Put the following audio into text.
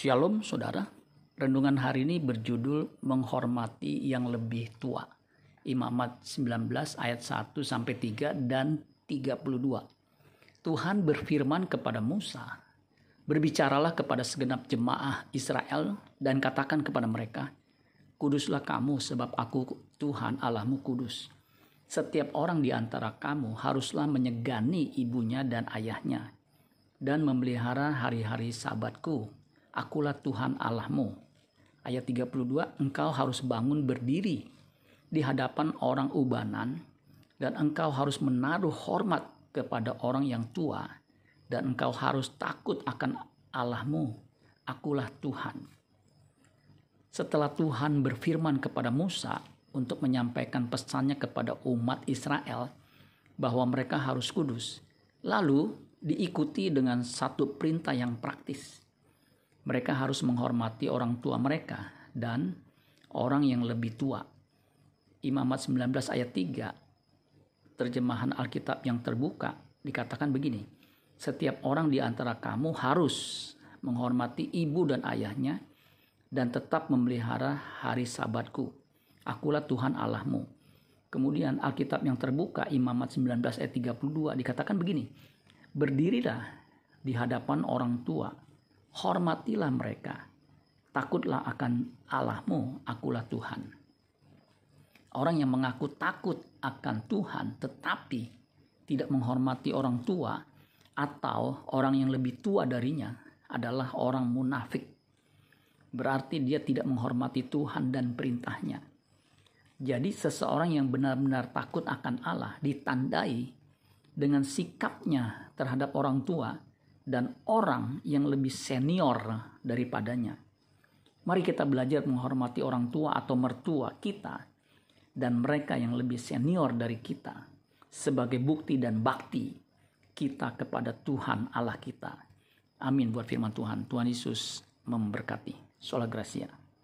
Shalom saudara, renungan hari ini berjudul menghormati yang lebih tua. Imamat 19 ayat 1 sampai 3 dan 32. Tuhan berfirman kepada Musa, Berbicaralah kepada segenap jemaah Israel dan katakan kepada mereka, Kuduslah kamu sebab aku Tuhan Allahmu kudus. Setiap orang di antara kamu haruslah menyegani ibunya dan ayahnya dan memelihara hari-hari sabatku akulah Tuhan Allahmu. Ayat 32, engkau harus bangun berdiri di hadapan orang ubanan dan engkau harus menaruh hormat kepada orang yang tua dan engkau harus takut akan Allahmu. Akulah Tuhan. Setelah Tuhan berfirman kepada Musa untuk menyampaikan pesannya kepada umat Israel bahwa mereka harus kudus, lalu diikuti dengan satu perintah yang praktis mereka harus menghormati orang tua mereka dan orang yang lebih tua. Imamat 19 ayat 3 terjemahan Alkitab yang terbuka dikatakan begini. Setiap orang di antara kamu harus menghormati ibu dan ayahnya dan tetap memelihara hari sabatku. Akulah Tuhan Allahmu. Kemudian Alkitab yang terbuka Imamat 19 ayat 32 dikatakan begini. Berdirilah di hadapan orang tua hormatilah mereka. Takutlah akan Allahmu, akulah Tuhan. Orang yang mengaku takut akan Tuhan tetapi tidak menghormati orang tua atau orang yang lebih tua darinya adalah orang munafik. Berarti dia tidak menghormati Tuhan dan perintahnya. Jadi seseorang yang benar-benar takut akan Allah ditandai dengan sikapnya terhadap orang tua dan orang yang lebih senior daripadanya. Mari kita belajar menghormati orang tua atau mertua kita dan mereka yang lebih senior dari kita sebagai bukti dan bakti kita kepada Tuhan Allah kita. Amin buat firman Tuhan. Tuhan Yesus memberkati. Sola Gracia.